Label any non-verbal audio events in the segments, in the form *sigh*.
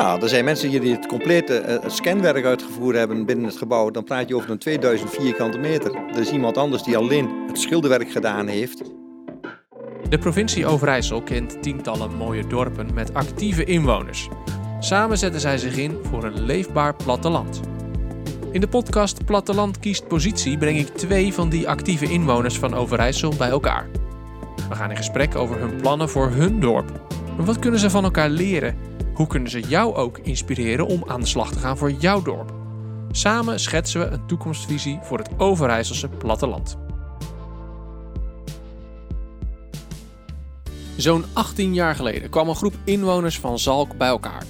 Nou, er zijn mensen die het complete eh, scanwerk uitgevoerd hebben binnen het gebouw. Dan praat je over een 2000 vierkante meter. Er is iemand anders die alleen het schilderwerk gedaan heeft. De provincie Overijssel kent tientallen mooie dorpen met actieve inwoners. Samen zetten zij zich in voor een leefbaar platteland. In de podcast Platteland kiest positie breng ik twee van die actieve inwoners van Overijssel bij elkaar. We gaan in gesprek over hun plannen voor hun dorp. Wat kunnen ze van elkaar leren? Hoe kunnen ze jou ook inspireren om aan de slag te gaan voor jouw dorp? Samen schetsen we een toekomstvisie voor het Overijsselse platteland. Zo'n 18 jaar geleden kwam een groep inwoners van Zalk bij elkaar.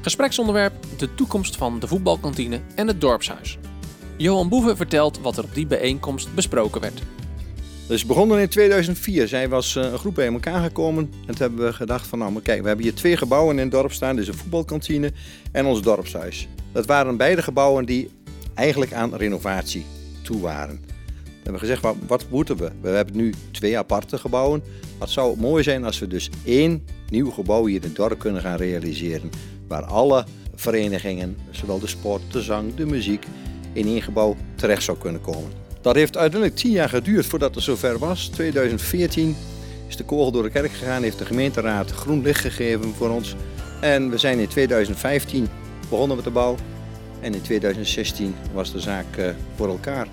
Gespreksonderwerp: de toekomst van de voetbalkantine en het dorpshuis. Johan Boeven vertelt wat er op die bijeenkomst besproken werd. Dus begonnen in 2004. Zij was eh, een groep bij elkaar gekomen. En toen hebben we gedacht van nou, maar kijk, we hebben hier twee gebouwen in het dorp staan. Dus een voetbalkantine en ons dorpshuis. Dat waren beide gebouwen die eigenlijk aan renovatie toe waren. We hebben gezegd, wat, wat moeten we? We hebben nu twee aparte gebouwen. Wat zou het mooi zijn als we dus één nieuw gebouw hier in het dorp kunnen gaan realiseren. Waar alle verenigingen, zowel de sport, de zang, de muziek, in één gebouw terecht zou kunnen komen. Dat heeft uiteindelijk tien jaar geduurd voordat het zover was. 2014 is de kogel door de kerk gegaan, heeft de gemeenteraad groen licht gegeven voor ons. En we zijn in 2015 begonnen met de bouw. En in 2016 was de zaak eh, voor elkaar.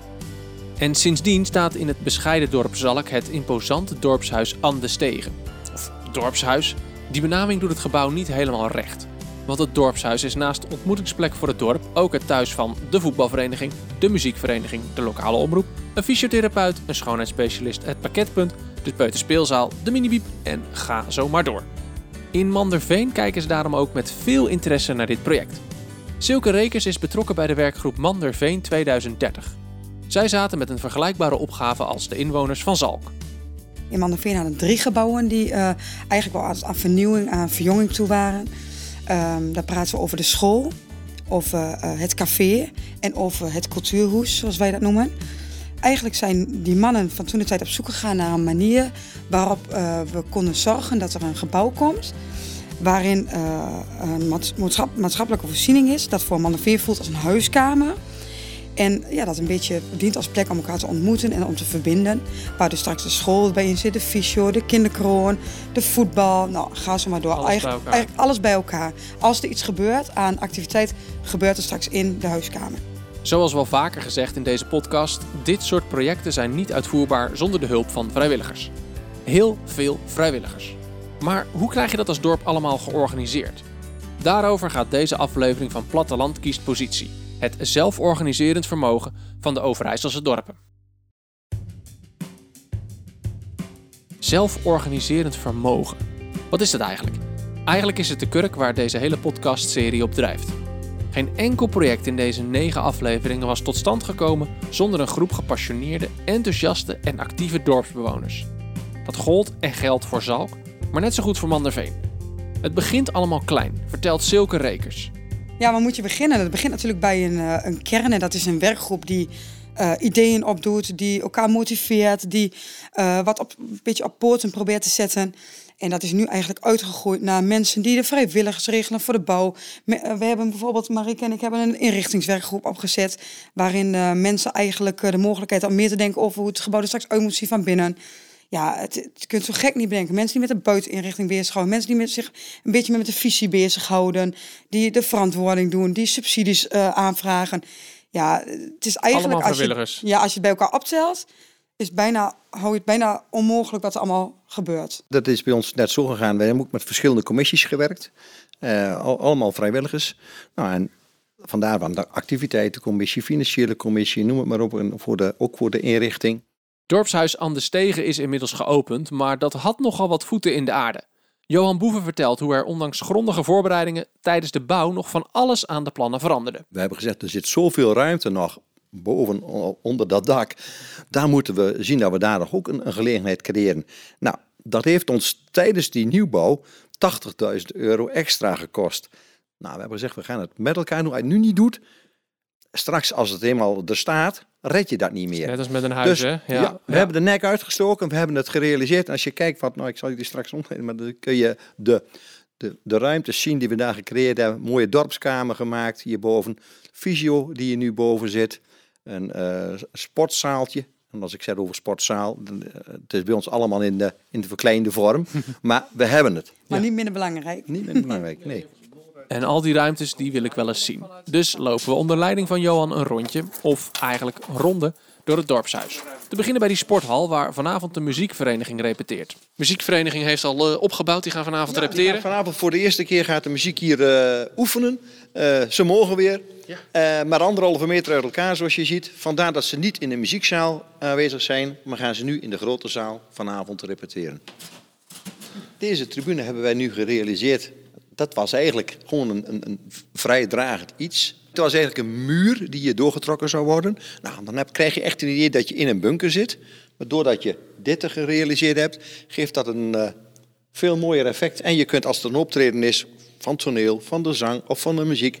En sindsdien staat in het bescheiden dorp Zalk het imposante dorpshuis An de Stegen. Of dorpshuis. Die benaming doet het gebouw niet helemaal recht. Want het dorpshuis is naast ontmoetingsplek voor het dorp ook het thuis van de voetbalvereniging, de muziekvereniging, de lokale omroep, een fysiotherapeut, een schoonheidsspecialist, het pakketpunt, de peuterspeelzaal, de minibiep en ga zo maar door. In Manderveen kijken ze daarom ook met veel interesse naar dit project. Silke Rekers is betrokken bij de werkgroep Manderveen 2030. Zij zaten met een vergelijkbare opgave als de inwoners van Zalk. In Manderveen hadden drie gebouwen die uh, eigenlijk wel aan vernieuwing, aan verjonging toe waren. Um, dan praten we over de school, over uh, het café en over het cultuurhoes, zoals wij dat noemen. Eigenlijk zijn die mannen van toen de tijd op zoek gegaan naar een manier waarop uh, we konden zorgen dat er een gebouw komt waarin uh, een maatschappelijke voorziening is, dat voor mannen voelt als een huiskamer. En ja, dat een beetje dient als plek om elkaar te ontmoeten en om te verbinden. Waar dus straks de school bij in zit, de fysio, de kinderkroon, de voetbal. Nou, ga zo maar door. Alles eigenlijk, bij elkaar. eigenlijk alles bij elkaar. Als er iets gebeurt aan activiteit, gebeurt er straks in de huiskamer. Zoals wel vaker gezegd in deze podcast, dit soort projecten zijn niet uitvoerbaar zonder de hulp van vrijwilligers. Heel veel vrijwilligers. Maar hoe krijg je dat als dorp allemaal georganiseerd? Daarover gaat deze aflevering van Platteland kiest positie. Het zelforganiserend vermogen van de Overijsselse dorpen. Zelforganiserend vermogen. Wat is dat eigenlijk? Eigenlijk is het de kurk waar deze hele podcastserie op drijft. Geen enkel project in deze negen afleveringen was tot stand gekomen zonder een groep gepassioneerde, enthousiaste en actieve dorpsbewoners. Dat gold en geldt voor Zalk, maar net zo goed voor Manderveen. Het begint allemaal klein, vertelt Silke Rekers. Ja, waar moet je beginnen? Dat begint natuurlijk bij een, uh, een kern en dat is een werkgroep die uh, ideeën opdoet, die elkaar motiveert, die uh, wat op, een beetje op probeert te zetten. En dat is nu eigenlijk uitgegroeid naar mensen die de vrijwilligers regelen voor de bouw. We hebben bijvoorbeeld, Marike en ik hebben een inrichtingswerkgroep opgezet. Waarin mensen eigenlijk de mogelijkheid om meer te denken over hoe het gebouw er straks uit moet zien van binnen. Ja, het, het, je kunt zo gek niet bedenken. Mensen die met de buiteninrichting bezighouden. Mensen die met zich een beetje met de visie bezighouden. Die de verantwoording doen. Die subsidies uh, aanvragen. Ja, het is eigenlijk... Als je, ja, als je het bij elkaar optelt is bijna, hou je het bijna onmogelijk wat er allemaal gebeurt. Dat is bij ons net zo gegaan. We hebben ook met verschillende commissies gewerkt. Uh, al, allemaal vrijwilligers. Nou, en vandaar van de activiteitencommissie, financiële commissie, noem het maar op. En voor de, ook voor de inrichting. Dorpshuis aan de Stegen is inmiddels geopend, maar dat had nogal wat voeten in de aarde. Johan Boeven vertelt hoe er ondanks grondige voorbereidingen tijdens de bouw nog van alles aan de plannen veranderde. We hebben gezegd, er zit zoveel ruimte nog boven onder dat dak. Daar moeten we zien dat we daar nog ook een, een gelegenheid creëren. Nou, dat heeft ons tijdens die nieuwbouw 80.000 euro extra gekost. Nou, we hebben gezegd, we gaan het met elkaar het nu niet doet, straks als het eenmaal er staat, red je dat niet meer. Net als met een huis, dus, hè? Ja, ja, we ja. hebben de nek uitgestoken, we hebben het gerealiseerd. En als je kijkt, wat, nou, ik zal je die straks omgeven, maar dan kun je de, de, de ruimtes zien die we daar gecreëerd hebben. Mooie dorpskamer gemaakt hierboven. Fysio die hier nu boven zit. Een uh, sportzaaltje. En als ik zeg over sportzaal, dan, uh, het is bij ons allemaal in de, in de verkleinde vorm. *laughs* maar we hebben het. Maar ja. niet minder belangrijk. Niet minder belangrijk, nee. *laughs* En al die ruimtes die wil ik wel eens zien. Dus lopen we onder leiding van Johan een rondje, of eigenlijk een ronde, door het dorpshuis. Te beginnen bij die sporthal waar vanavond de muziekvereniging repeteert. De muziekvereniging heeft al uh, opgebouwd, die gaan vanavond ja, repeteren. Gaan vanavond voor de eerste keer gaat de muziek hier uh, oefenen. Uh, ze mogen weer, ja. maar anderhalve meter uit elkaar zoals je ziet. Vandaar dat ze niet in de muziekzaal aanwezig zijn, maar gaan ze nu in de grote zaal vanavond repeteren. Deze tribune hebben wij nu gerealiseerd. Dat was eigenlijk gewoon een, een, een iets. Het was eigenlijk een muur die hier doorgetrokken zou worden. Nou, dan heb, krijg je echt een idee dat je in een bunker zit. Maar doordat je dit er gerealiseerd hebt, geeft dat een uh, veel mooier effect. En je kunt als er een optreden is van toneel, van de zang of van de muziek,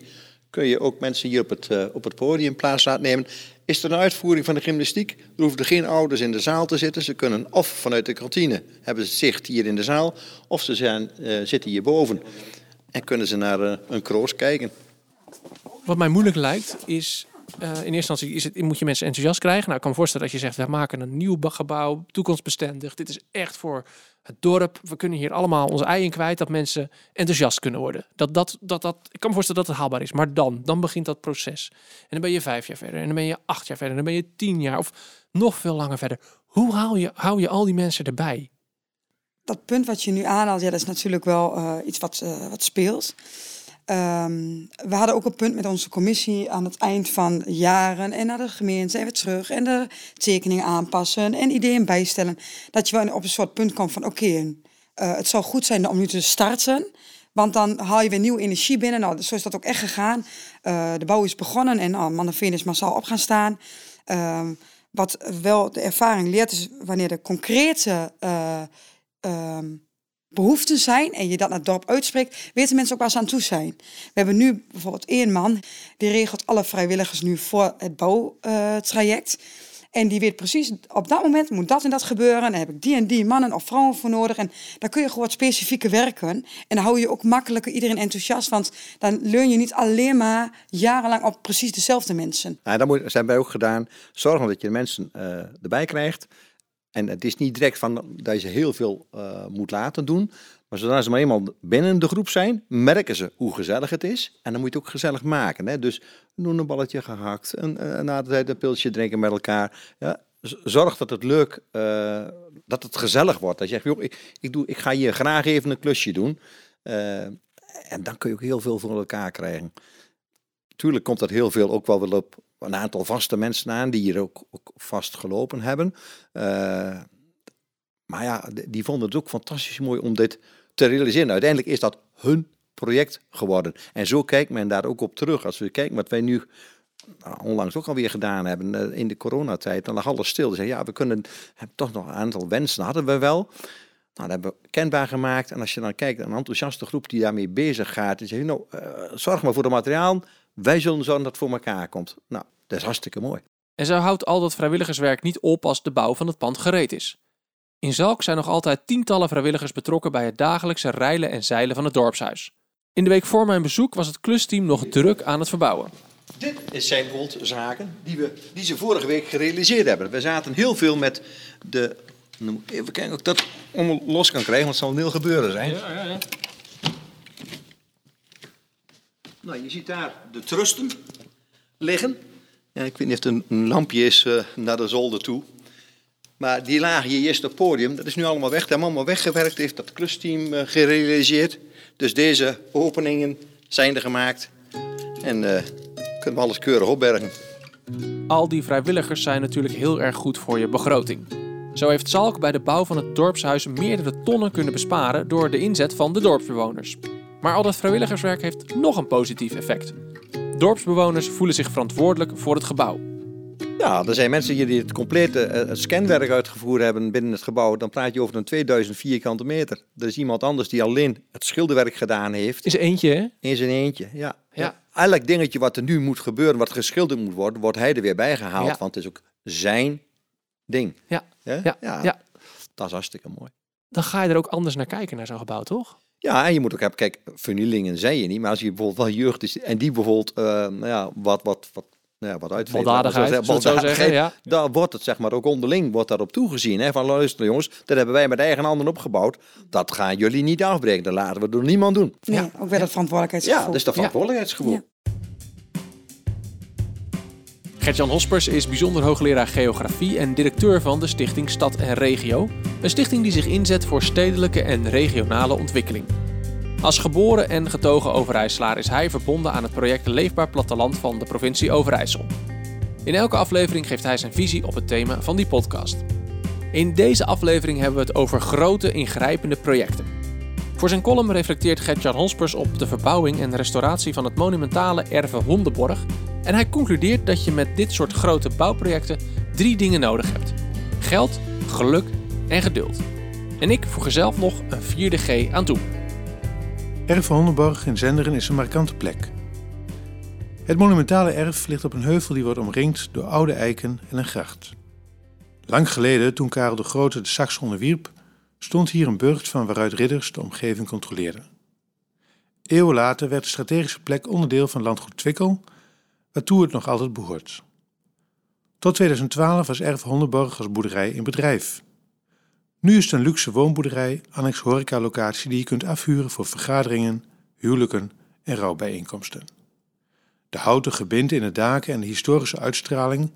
kun je ook mensen hier op het, uh, op het podium plaats laten nemen. Is er een uitvoering van de gymnastiek, er hoeven er geen ouders in de zaal te zitten. Ze kunnen of vanuit de kantine hebben ze zicht hier in de zaal, of ze zijn, uh, zitten hierboven en kunnen ze naar een kroos kijken. Wat mij moeilijk lijkt is. Uh, in eerste instantie is het, moet je mensen enthousiast krijgen. Nou, ik kan me voorstellen dat je zegt: we maken een nieuw gebouw, toekomstbestendig. Dit is echt voor het dorp. We kunnen hier allemaal onze ei kwijt. Dat mensen enthousiast kunnen worden. Dat, dat, dat, dat, ik kan me voorstellen dat het haalbaar is. Maar dan, dan begint dat proces. En dan ben je vijf jaar verder. En dan ben je acht jaar verder. En dan ben je tien jaar of nog veel langer verder. Hoe hou je, hou je al die mensen erbij? Dat punt wat je nu aanhaalt, ja, dat is natuurlijk wel uh, iets wat, uh, wat speelt. Um, we hadden ook een punt met onze commissie aan het eind van jaren en naar de gemeente en weer terug en de tekeningen aanpassen en ideeën bijstellen. Dat je wel op een soort punt komt van oké, uh, het zou goed zijn om nu te starten. Want dan haal je weer nieuwe energie binnen. Nou, zo is dat ook echt gegaan. De bouw is begonnen en uh, Manneveen is massaal op gaan staan. Uh, wat wel de ervaring leert is wanneer de concrete behoeften zijn en je dat naar het dorp uitspreekt, weten mensen ook waar ze aan toe zijn. We hebben nu bijvoorbeeld één man, die regelt alle vrijwilligers nu voor het bouwtraject. En die weet precies, op dat moment moet dat en dat gebeuren. En dan heb ik die en die mannen of vrouwen voor nodig. En daar kun je gewoon specifieke werken. En dan hou je ook makkelijker iedereen enthousiast. Want dan leun je niet alleen maar jarenlang op precies dezelfde mensen. Nou, dat moet, zijn wij ook gedaan. Zorgen dat je de mensen uh, erbij krijgt. En het is niet direct van dat je heel veel uh, moet laten doen. Maar zodra ze maar eenmaal binnen de groep zijn, merken ze hoe gezellig het is. En dan moet je het ook gezellig maken. Hè? Dus doen een balletje gehakt, en, uh, na de tijd een pilsje drinken met elkaar. Ja, zorg dat het leuk, uh, dat het gezellig wordt. Dat je zegt, joh, ik, ik, doe, ik ga hier graag even een klusje doen. en dan kun je ook heel veel voor elkaar krijgen. Tuurlijk komt dat heel veel ook wel wel op een aantal vaste mensen aan die hier ook, ook vast gelopen hebben. Uh, maar ja, die vonden het ook fantastisch mooi om dit te realiseren. Uiteindelijk is dat hun project geworden. En zo kijkt men daar ook op terug. Als we kijken wat wij nu nou, onlangs ook alweer gedaan hebben uh, in de coronatijd, dan lag alles stil. Dus ja, we kunnen toch nog een aantal wensen hadden we wel. Nou, dat hebben we kenbaar gemaakt. En als je dan kijkt een enthousiaste groep die daarmee bezig gaat, die zegt, nou, uh, zorg maar voor het materiaal. Wij zullen zorgen dat het voor elkaar komt. Nou, dat is hartstikke mooi. En zo houdt al dat vrijwilligerswerk niet op als de bouw van het pand gereed is. In Zalk zijn nog altijd tientallen vrijwilligers betrokken bij het dagelijkse reilen en zeilen van het dorpshuis. In de week voor mijn bezoek was het klusteam nog druk aan het verbouwen. Dit zijn zaken die, we, die ze vorige week gerealiseerd hebben. We zaten heel veel met de. Even kijken of ik dat los kan krijgen, want het zal een heel gebeuren zijn. Ja, ja, ja. Nou, je ziet daar de trusten liggen. Ja, ik weet niet of het een lampje is uh, naar de zolder toe. Maar die lagen hier eerst op het podium, dat is nu allemaal weg. Dat hebben allemaal weggewerkt, heeft dat klusteam uh, gerealiseerd. Dus deze openingen zijn er gemaakt. En uh, kunnen we alles keurig opbergen. Al die vrijwilligers zijn natuurlijk heel erg goed voor je begroting. Zo heeft Zalk bij de bouw van het dorpshuis meerdere tonnen kunnen besparen door de inzet van de dorpsbewoners. Maar al dat vrijwilligerswerk heeft nog een positief effect. Dorpsbewoners voelen zich verantwoordelijk voor het gebouw. Ja, er zijn mensen hier die het complete uh, scanwerk uitgevoerd hebben binnen het gebouw. Dan praat je over een 2000 vierkante meter. Er is iemand anders die alleen het schilderwerk gedaan heeft. Is eentje, hè? In zijn eentje, ja. ja. Elk dingetje wat er nu moet gebeuren, wat geschilderd moet worden, wordt hij er weer bij gehaald. Ja. Want het is ook zijn ding. Ja. Ja? ja. ja. Dat is hartstikke mooi. Dan ga je er ook anders naar kijken, naar zo'n gebouw, toch? Ja, en je moet ook hebben, kijk, vernielingen zei je niet, maar als je bijvoorbeeld wel jeugd is en die bijvoorbeeld, uh, nou ja, wat, wat, wat, nou ja, wat uitveegt. Baldadigheid, zeggen, ja. Daar wordt het zeg maar ook onderling wordt daarop toegezien. Hè, van luister jongens, dat hebben wij met eigen handen opgebouwd. Dat gaan jullie niet afbreken. Dat laten we door niemand doen. Nee, ja. ook wel het verantwoordelijkheidsgevoel. Ja, dat is de verantwoordelijkheidsgevoel. Ja. Gert-Jan Hospers is bijzonder hoogleraar geografie en directeur van de stichting Stad en Regio. Een stichting die zich inzet voor stedelijke en regionale ontwikkeling. Als geboren en getogen Overijsselaar is hij verbonden aan het project Leefbaar Platteland van de provincie Overijssel. In elke aflevering geeft hij zijn visie op het thema van die podcast. In deze aflevering hebben we het over grote ingrijpende projecten. Voor zijn column reflecteert Gert-Jan Hospers op de verbouwing en restauratie van het monumentale erve Hondenborg en hij concludeert dat je met dit soort grote bouwprojecten drie dingen nodig hebt: geld, geluk en geduld. En ik voeg er zelf nog een vierde G aan toe. Erf Hondenborg in Zenderen is een markante plek. Het monumentale erf ligt op een heuvel die wordt omringd door oude eiken en een gracht. Lang geleden, toen Karel de Grote de Saks onderwierp, stond hier een burcht van waaruit ridders de omgeving controleerden. Eeuwen later werd de strategische plek onderdeel van landgoed Twikkel waartoe het nog altijd behoort. Tot 2012 was Erf Hondenborg als boerderij in bedrijf. Nu is het een luxe woonboerderij, annex horecalocatie die je kunt afhuren voor vergaderingen, huwelijken en rouwbijeenkomsten. De houten gebinden in de daken en de historische uitstraling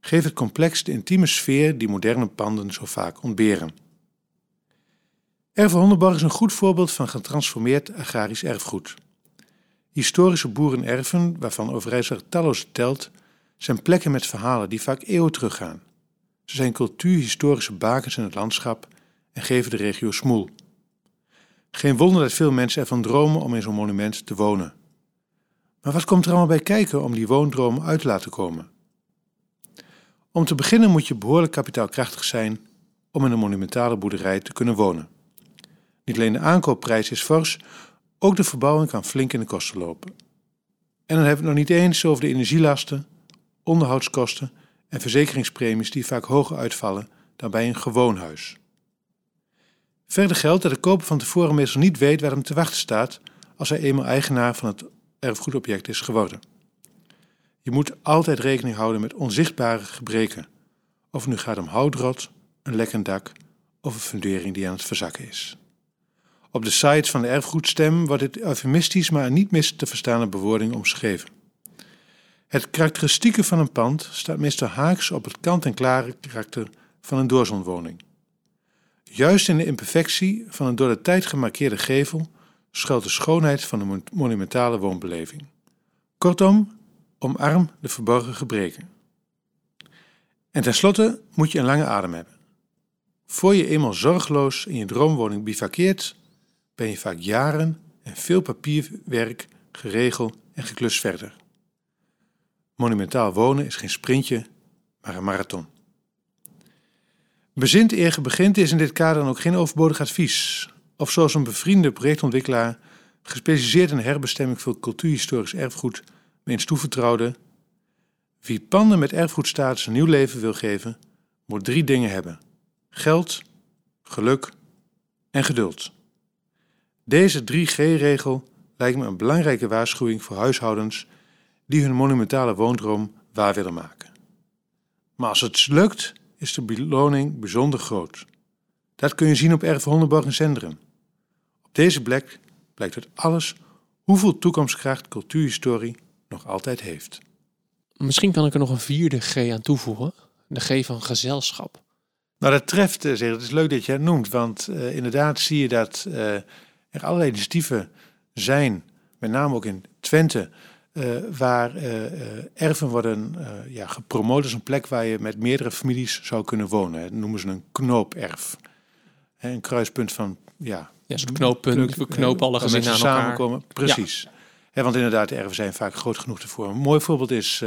geven het complex de intieme sfeer die moderne panden zo vaak ontberen. Erf Hondenborg is een goed voorbeeld van getransformeerd agrarisch erfgoed. Historische boerenerven, waarvan Overijssel talloze telt, zijn plekken met verhalen die vaak eeuwen teruggaan. Ze zijn cultuurhistorische bakens in het landschap en geven de regio smoel. Geen wonder dat veel mensen ervan dromen om in zo'n monument te wonen. Maar wat komt er allemaal bij kijken om die woondroom uit te laten komen? Om te beginnen moet je behoorlijk kapitaalkrachtig zijn om in een monumentale boerderij te kunnen wonen. Niet alleen de aankoopprijs is fors, ook de verbouwing kan flink in de kosten lopen. En dan hebben we het nog niet eens over de energielasten, onderhoudskosten en verzekeringspremies die vaak hoger uitvallen dan bij een gewoon huis. Verder geldt dat de koper van tevoren meestal niet weet waar hem te wachten staat als hij eenmaal eigenaar van het erfgoedobject is geworden. Je moet altijd rekening houden met onzichtbare gebreken, of het nu gaat om houtrot, een lekkend dak of een fundering die aan het verzakken is. Op de sites van de erfgoedstem wordt het eufemistisch, maar niet mis te verstaande bewoording omschreven. Het karakteristieke van een pand staat meestal haaks op het kant-en-klare karakter van een doorzonwoning. Juist in de imperfectie van een door de tijd gemarkeerde gevel schuilt de schoonheid van de monumentale woonbeleving. Kortom, omarm de verborgen gebreken. En tenslotte moet je een lange adem hebben. Voor je eenmaal zorgeloos in je droomwoning bivakkeert, ben je vaak jaren en veel papierwerk, geregeld en geklus verder. Monumentaal wonen is geen sprintje, maar een marathon. Bezint eer begint is in dit kader dan ook geen overbodig advies. Of zoals een bevriende projectontwikkelaar, gespecialiseerd in herbestemming voor cultuurhistorisch erfgoed, me eens toevertrouwde. Wie panden met erfgoedstatus een nieuw leven wil geven, moet drie dingen hebben: geld, geluk en geduld. Deze 3G-regel lijkt me een belangrijke waarschuwing voor huishoudens die hun monumentale woondroom waar willen maken. Maar als het lukt, is de beloning bijzonder groot. Dat kun je zien op Erf Hondenborg in Zenderen. Op deze plek blijkt uit alles hoeveel toekomstkracht cultuurhistorie nog altijd heeft. Misschien kan ik er nog een vierde G aan toevoegen. De G van gezelschap. Nou, dat treft, uh, zeg, het is leuk dat je het noemt, want uh, inderdaad zie je dat uh, er allerlei initiatieven zijn, met name ook in Twente, uh, waar uh, erven worden ja, gepromoot als een plek waar je met meerdere families zou kunnen wonen. Dat noemen ze een knooperf. Een kruispunt van, ja... Ja, zo'n knooppunt, we knopen alle gezinnen aan elkaar. samenkomen. Precies. Ja. want inderdaad, de erven zijn vaak groot genoeg ervoor. Een mooi voorbeeld is,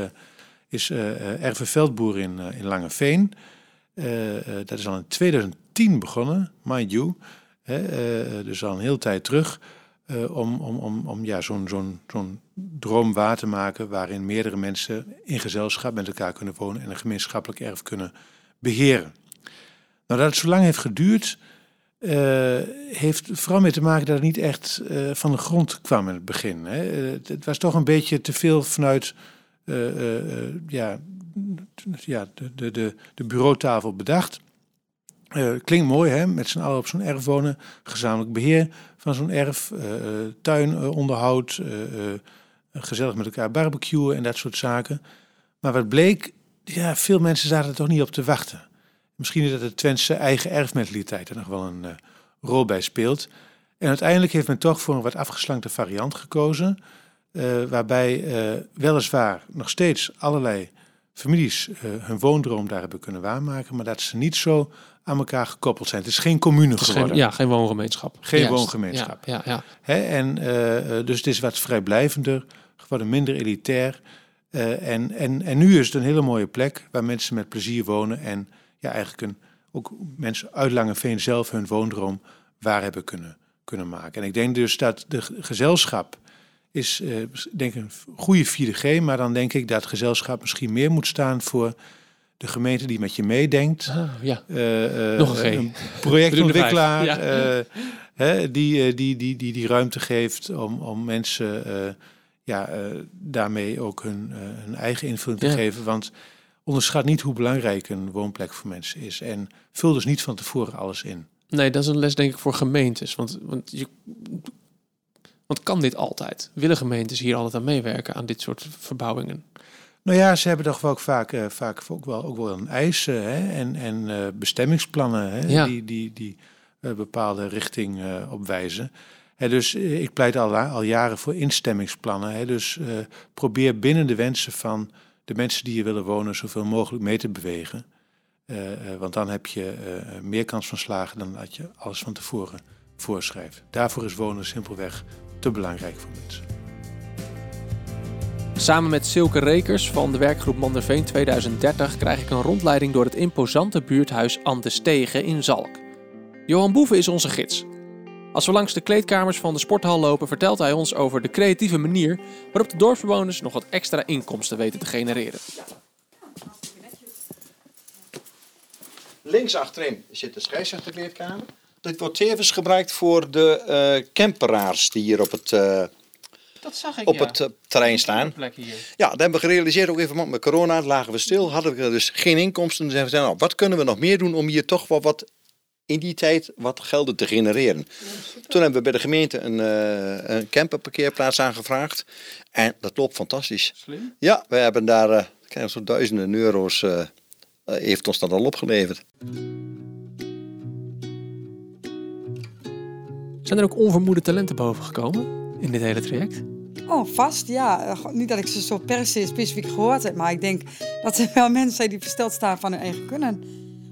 is Erven Veldboer in, in Langeveen. dat is al in 2010 begonnen, mind you. Uh, dus al een hele tijd terug. Uh, om, om, om, om ja, zo'n zo'n droom waar te maken waarin meerdere mensen in gezelschap met elkaar kunnen wonen en een gemeenschappelijk erf kunnen beheren. Nou, dat het zo lang heeft geduurd, uh, heeft vooral mee te maken dat het niet echt uh, van de grond kwam in het begin. Hè. Het, het, was toch een beetje te veel vanuit ja, ja, de, de, de, de bureautafel bedacht. Klinkt mooi, hè? met z'n allen op zo'n erf wonen, gezamenlijk beheer van zo'n erf, tuinonderhoud, gezellig met elkaar barbecuen en dat soort zaken. Maar wat bleek, ja, veel mensen zaten er toch niet op te wachten. Misschien is dat de Twentse eigen erfmentaliteit er nog wel een uh, rol bij speelt. En uiteindelijk heeft men toch voor een wat afgeslankte variant gekozen. Uh, waarbij uh, weliswaar nog steeds allerlei families hun woondroom daar hebben kunnen waarmaken. Maar dat ze niet zo aan elkaar gekoppeld zijn. Het is geen commune geworden. Geen, ja, geen woongemeenschap. Geen Juist. woongemeenschap. Ja, ja, ja. en, dus het is wat vrijblijvender, geworden minder elitair. en, en, en nu is het een hele mooie plek waar mensen met plezier wonen en ja, eigenlijk een, ook mensen uit Langeveen zelf hun woondroom waar hebben kunnen, kunnen maken. En ik denk dus dat de gezelschap is uh, denk ik een goede 4G, maar dan denk ik dat gezelschap misschien meer moet staan voor de gemeente die met je meedenkt. Ah, ja. Uh, uh, Nog een, een *laughs* projectontwikkelaar ja. hè, die, die, die, die die ruimte geeft om, om mensen ja, daarmee ook hun, hun eigen invulling te geven. Want onderschat niet hoe belangrijk een woonplek voor mensen is. En vul dus niet van tevoren alles in. Nee, dat is een les denk ik voor gemeentes. Want, want, je, want kan dit altijd? Willen gemeentes hier altijd aan meewerken aan dit soort verbouwingen? Nou ja, ze hebben toch wel ook vaak, uh, vaak ook wel, ook wel een eisen hè? en, en uh, bestemmingsplannen hè? Ja. die, die, die bepaalde richting opwijzen. Hè, dus ik pleit al, al jaren voor instemmingsplannen. Hè? Dus probeer binnen de wensen van de mensen die hier willen wonen zoveel mogelijk mee te bewegen. Want dan heb je meer kans van slagen dan dat je alles van tevoren voorschrijft. Daarvoor is wonen simpelweg te belangrijk voor mensen. Samen met Silke Rekers van de werkgroep Manderveen 2030 krijg ik een rondleiding door het imposante buurthuis Ante Stegen in Zalk. Johan Boeven is onze gids. Als we langs de kleedkamers van de sporthal lopen, vertelt hij ons over de creatieve manier waarop de dorpsbewoners nog wat extra inkomsten weten te genereren. Links achterin zit de scheidsrechterkleedkamer. Dit wordt tevens gebruikt voor de uh, camperaars die hier op het, uh, dat zag ik, op ja. het uh, terrein staan. Ja, dat hebben we gerealiseerd ook even met corona. Lagen we stil, hadden we dus geen inkomsten. Dus we zeiden, nou, wat kunnen we nog meer doen om hier toch wel wat in die tijd wat gelden te genereren. Toen hebben we bij de gemeente een, uh, een camperparkeerplaats aangevraagd. En dat loopt fantastisch. Slim. Ja, we hebben daar uh, zo'n duizenden euro's, uh, heeft ons dat al opgeleverd. Zijn er ook onvermoede talenten boven gekomen in dit hele traject? Oh, vast, ja. Niet dat ik ze zo per se specifiek gehoord heb, maar ik denk dat er wel *laughs* mensen zijn die versteld staan van hun eigen kunnen.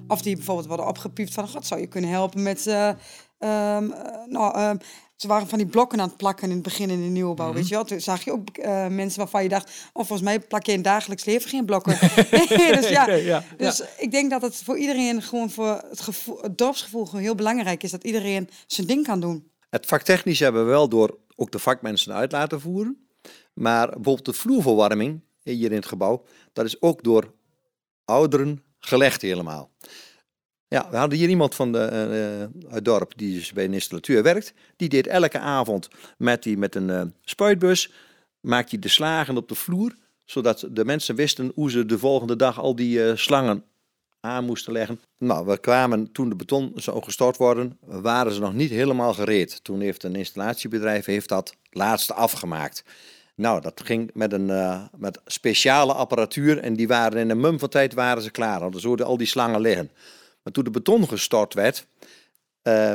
Of die bijvoorbeeld worden opgepiept van, god, zou je kunnen helpen met... Uh, um, nou, um, ze waren van die blokken aan het plakken in het begin in de nieuwbouw, mm weet je wel. Toen zag je ook uh, mensen waarvan je dacht, oh, volgens mij plak je in het dagelijks leven geen blokken. *laughs* *laughs* dus ja, ja, dus ja. ik denk dat het voor iedereen gewoon voor het, gevoel, het dorpsgevoel gewoon heel belangrijk is dat iedereen zijn ding kan doen. Het vaktechnisch hebben we wel door ook de vakmensen uit laten voeren. Maar bijvoorbeeld de vloerverwarming hier in het gebouw, dat is ook door ouderen gelegd helemaal. Ja, we hadden hier iemand van de, uh, het dorp die dus bij een installateur werkt. Die deed elke avond met, die, met een uh, spuitbus, maakt hij de slagen op de vloer. Zodat de mensen wisten hoe ze de volgende dag al die slangen aan moesten leggen. Nou, we kwamen toen de beton zou gestort worden, waren ze nog niet helemaal gereed. Toen heeft een installatiebedrijf heeft dat laatste afgemaakt. Nou, dat ging met een met speciale apparatuur en die waren in een mum van tijd waren ze klaar. Dan zouden al die slangen liggen. Maar toen de beton gestort werd, uh,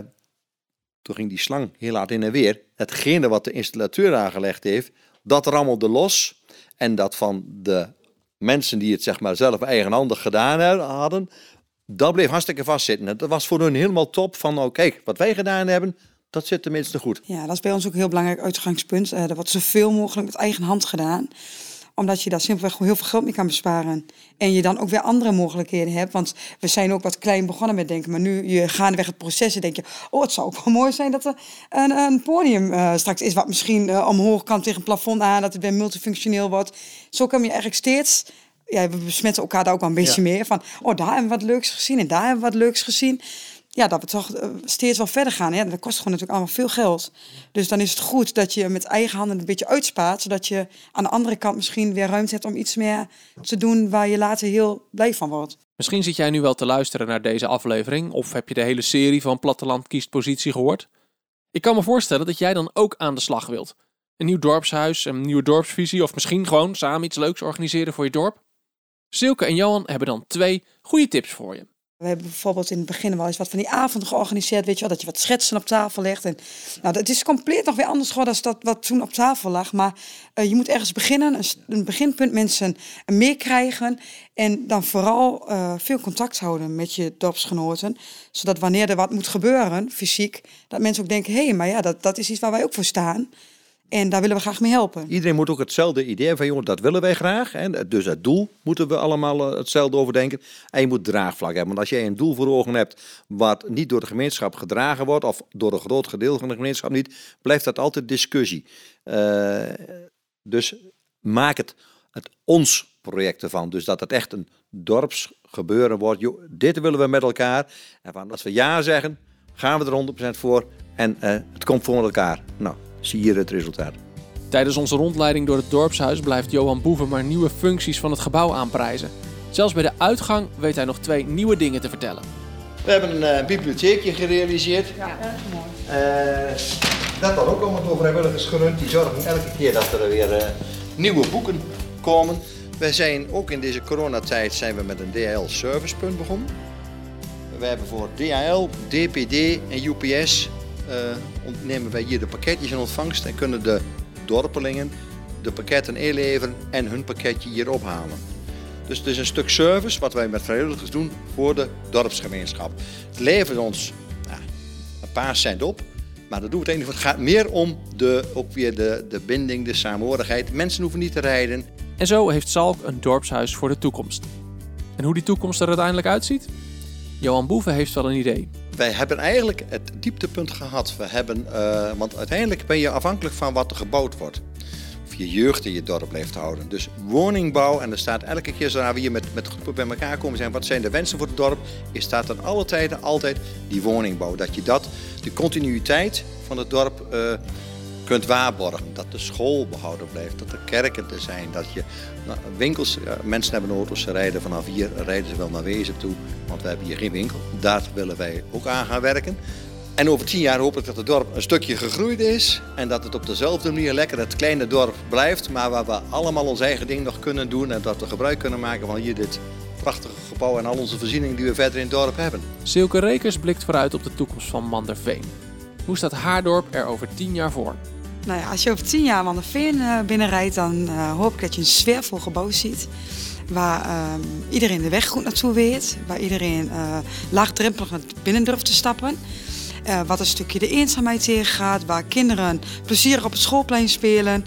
toen ging die slang heel hard in en weer. Hetgene wat de installateur aangelegd heeft, dat rammelde los. En dat van de mensen die het zeg maar zelf eigenhandig gedaan hadden, dat bleef hartstikke vastzitten. Dat was voor hun helemaal top van, oh kijk, wat wij gedaan hebben, dat zit tenminste goed. Ja, dat is bij ons ook een heel belangrijk uitgangspunt. Uh, er wordt zoveel mogelijk met eigen hand gedaan omdat je daar simpelweg heel veel geld mee kan besparen. En je dan ook weer andere mogelijkheden hebt. Want we zijn ook wat klein begonnen met denken. Maar nu je gaandeweg het proces en denk je... oh, het zou ook wel *laughs* mooi zijn dat er een, een podium uh, straks is... wat misschien uh, omhoog kan tegen een plafond aan... dat het weer multifunctioneel wordt. Zo kan je eigenlijk steeds... Ja, we besmetten elkaar daar ook wel een beetje ja. meer. Van, oh, daar hebben we wat leuks gezien en daar hebben we wat leuks gezien ja, dat we toch eh, steeds wel verder gaan. Ja, dat kost gewoon natuurlijk allemaal veel geld. Dus dan is het goed dat je met eigen handen een beetje uitspaart. Zodat je aan de andere kant misschien weer ruimte hebt om iets meer te doen waar je later heel blij van wordt. Misschien zit jij nu wel te luisteren naar deze aflevering, of heb je de hele serie van Platteland kiest positie gehoord? Ik kan me voorstellen dat jij dan ook aan de slag wilt. Een nieuw dorpshuis, een nieuwe dorpsvisie of misschien gewoon samen iets leuks organiseren voor je dorp. Silke en Johan hebben dan twee goede tips voor je. We hebben bijvoorbeeld in het begin wel eens wat van die avonden georganiseerd, weet je wel, dat je wat schetsen op tafel legt. En, nou, dat is compleet nog weer anders geworden dan dat wat toen op tafel lag. Maar uh, je moet ergens beginnen, een, beginpunt mensen meekrijgen. En dan vooral uh, veel contact houden met je dorpsgenoten. Zodat wanneer er wat moet gebeuren, fysiek, dat mensen ook denken, hé, hey, maar ja, dat, dat is iets waar wij ook voor staan. En daar willen we graag mee helpen. Iedereen moet ook hetzelfde idee van, jongen, dat willen wij graag. Hè? Dus het doel moeten we allemaal eh, hetzelfde overdenken. En je moet draagvlak hebben. Want als jij een doel voor ogen hebt wat niet door de gemeenschap gedragen wordt, of door een groot gedeelte van de gemeenschap niet, blijft dat altijd discussie. Uh, dus maak het, het ons project ervan. Dus dat het echt een dorpsgebeuren wordt. Dit willen we met elkaar. En van, als we ja zeggen, gaan we er 100% voor. En uh, het komt voor elkaar. Nou, zie hier het resultaat. Tijdens onze rondleiding door het dorpshuis blijft Johan Boeven maar nieuwe functies van het gebouw aanprijzen. Zelfs bij de uitgang weet hij nog twee nieuwe dingen te vertellen. We hebben een uh, bibliotheekje gerealiseerd. Ja, erg mooi. Uh, dat dan ook allemaal door vrijwilligers gerund. Die zorgen elke keer dat er weer uh, nieuwe boeken komen. Wij zijn ook in deze coronatijd zijn we met een DHL servicepunt begonnen. We hebben voor DHL, DPD en UPS nemen wij hier de pakketjes in ontvangst en kunnen de dorpelingen de pakketten inleveren en hun pakketje hier ophalen. Dus het is een stuk service wat wij met vrijwilligers doen voor de dorpsgemeenschap. Het levert ons nou, een paar cent op, maar dat doen we het enige. Het gaat meer om de, ook weer de, de binding, de samenhorigheid. Mensen hoeven niet te rijden. En zo heeft Salk een dorpshuis voor de toekomst. En hoe die toekomst er uiteindelijk uitziet? Johan Boeven heeft wel een idee. Wij hebben eigenlijk het dieptepunt gehad. We hebben, uh, want uiteindelijk ben je afhankelijk van wat er gebouwd wordt. Of je jeugd in je dorp blijft houden. Dus woningbouw, en er staat elke keer zodra we hier met, met groepen bij elkaar komen zijn, wat zijn de wensen voor het dorp? Is staat er alle tijden altijd die woningbouw. Dat je dat, de continuïteit van het dorp uh, kunt waarborgen. Dat de school behouden blijft, dat er kerken er zijn, dat je nou, winkels, ja, mensen hebben auto's, ze rijden vanaf hier, rijden ze wel naar Wezen toe, want we hebben hier geen winkel. Daar willen wij ook aan gaan werken. En over tien jaar hoop ik dat het dorp een stukje gegroeid is en dat het op dezelfde manier lekker het kleine dorp blijft, maar waar we allemaal ons eigen ding nog kunnen doen en dat we gebruik kunnen maken van hier dit prachtige gebouw en al onze voorzieningen die we verder in het dorp hebben. Silke Rekers blikt vooruit op de toekomst van Manderveen. Hoe staat haar dorp er over tien jaar voor? Nou ja, als je over tien jaar Manderveen uh, binnenrijdt, dan uh, hoop ik dat je een sfeervol gebouw ziet. Waar uh, iedereen de weg goed naartoe weet. Waar iedereen uh, laagdrempelig naar binnen durft te stappen. Wat een stukje de eenzaamheid tegengaat. Waar kinderen plezierig op het schoolplein spelen.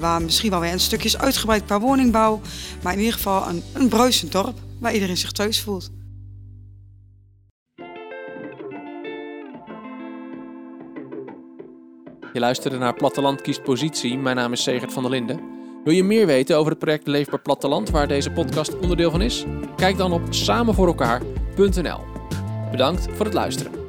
Waar misschien wel weer een stukje is uitgebreid qua woningbouw. Maar in ieder geval een, een bruisend dorp waar iedereen zich thuis voelt. Je luisterde naar Platteland kiest positie. Mijn naam is Segert van der Linden. Wil je meer weten over het project Leefbaar Platteland, waar deze podcast onderdeel van is? Kijk dan op samenvoorelkaar.nl. Bedankt voor het luisteren.